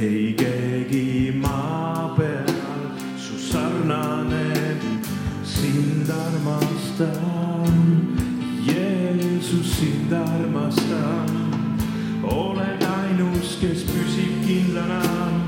ei keegi maa peal. Su sarnane sind armastan. Jeesus sind armastan, olen ainus, kes püsib kindlana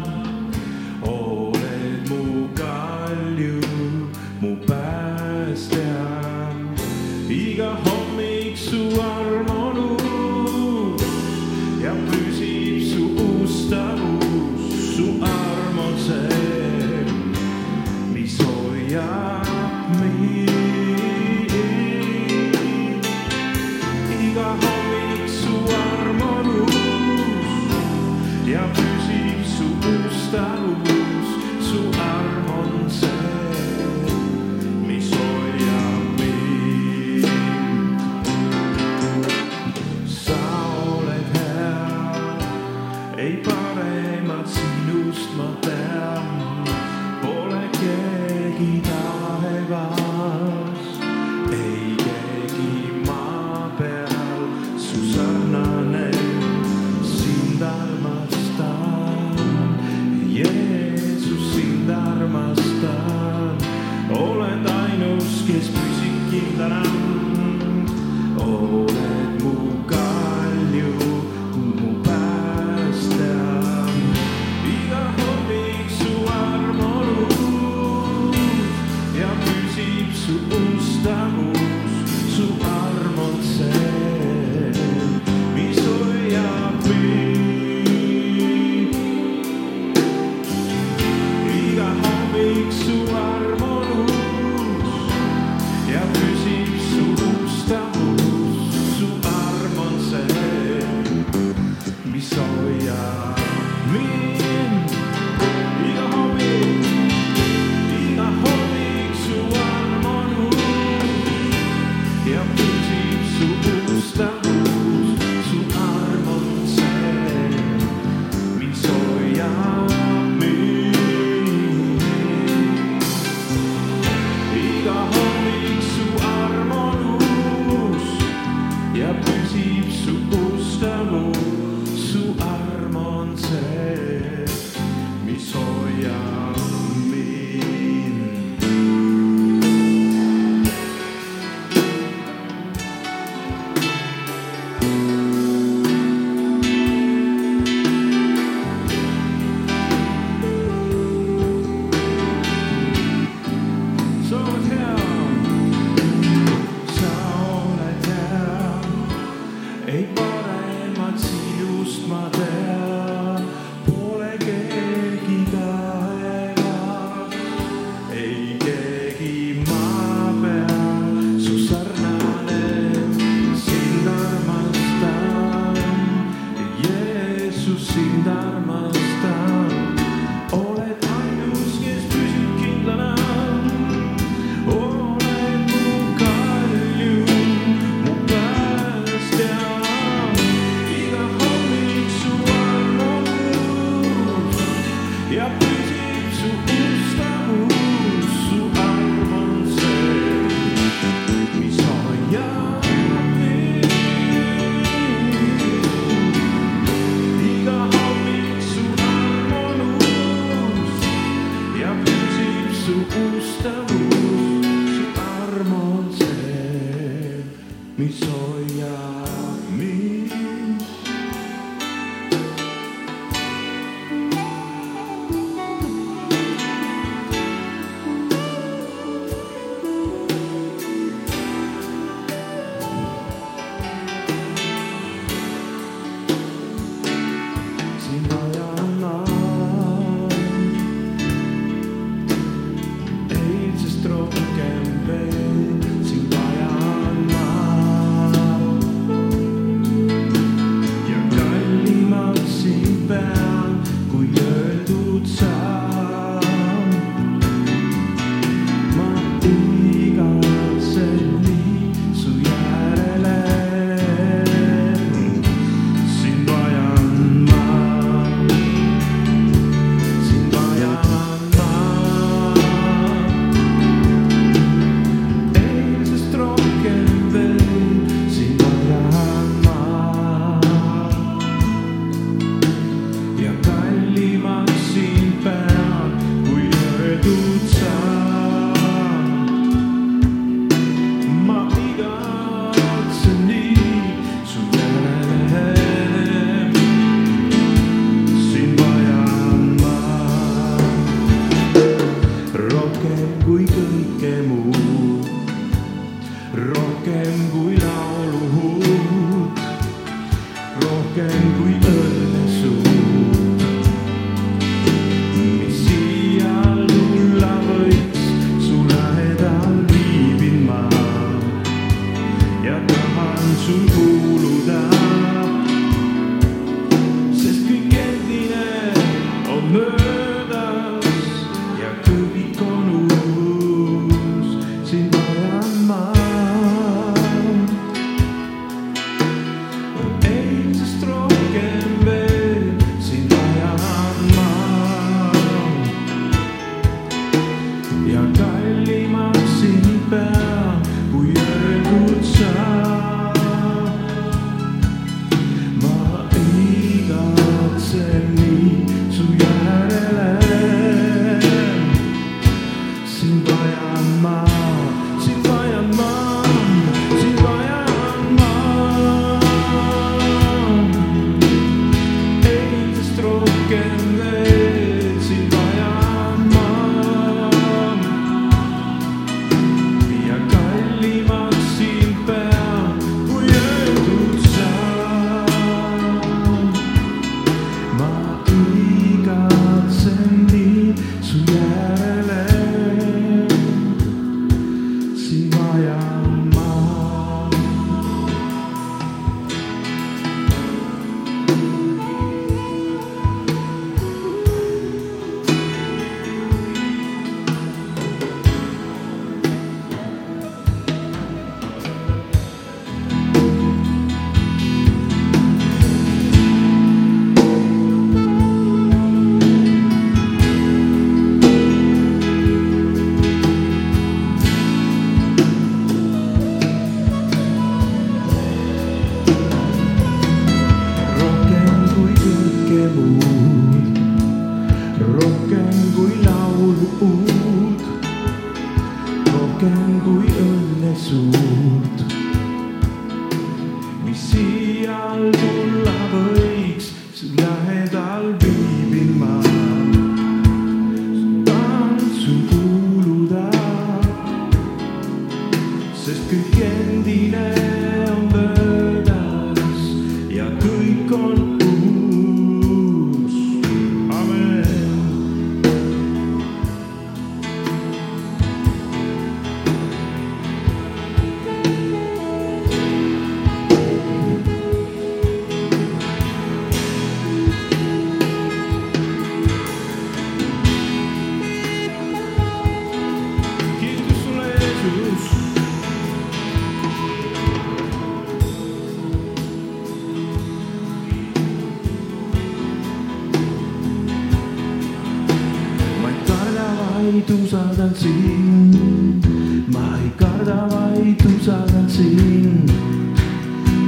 usaldan sind, ma ei karda, vaid usaldan sind,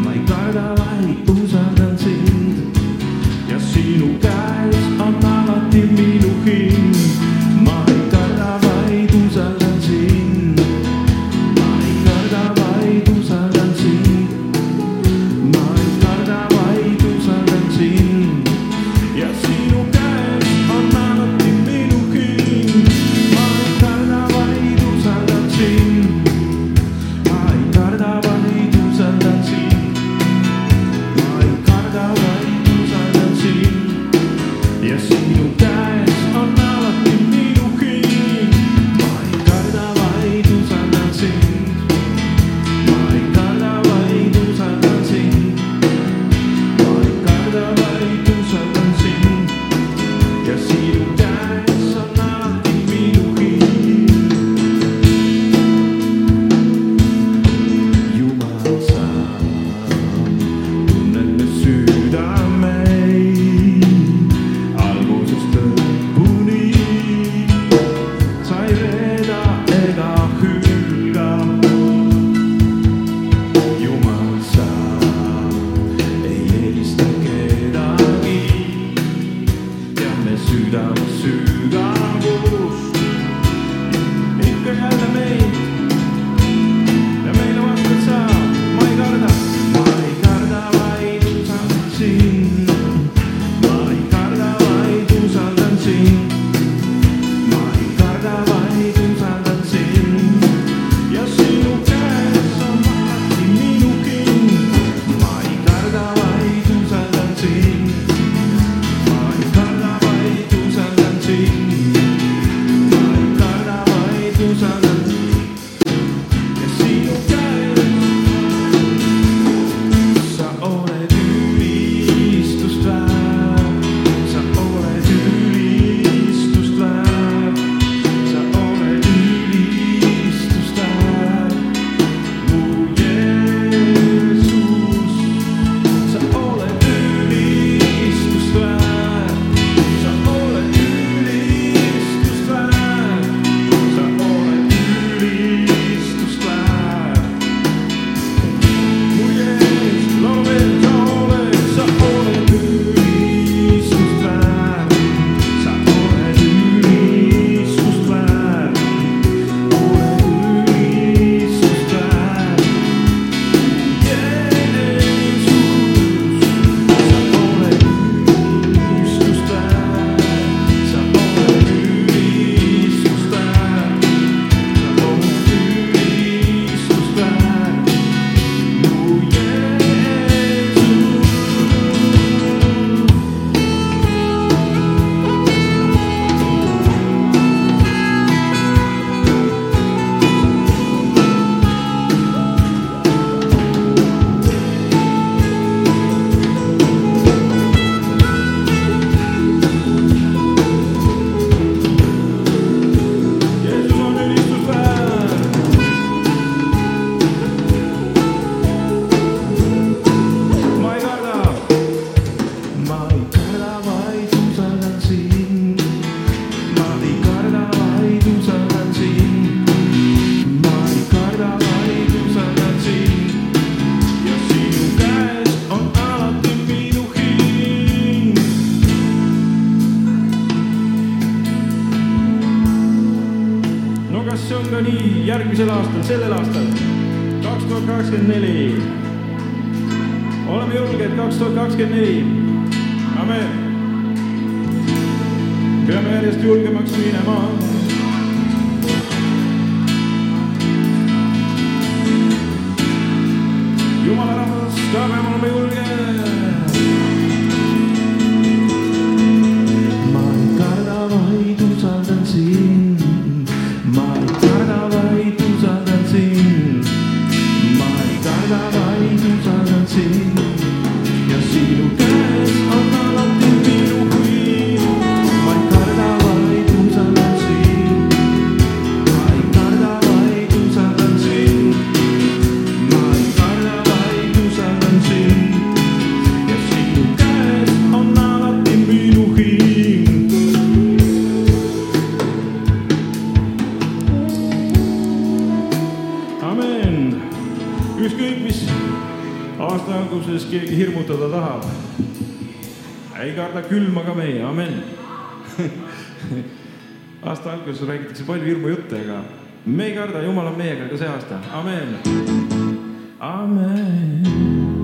ma ei karda, vaid usaldan sind. südam sügavus ikka jälle eelmisel aastal, sellel aastal, kaks tuhat kakskümmend neli. oleme julged, kaks tuhat kakskümmend neli. Amen. peame järjest julgemaks minema ei karda, vaid usaldan sind. ja ükskõik, mis aasta alguses keegi hirmutada tahab. ei karda külma ka meie, amen. aasta alguses räägitakse palju hirmujutte, aga me ei karda, Jumal on meiega ka see aasta, amen. amen.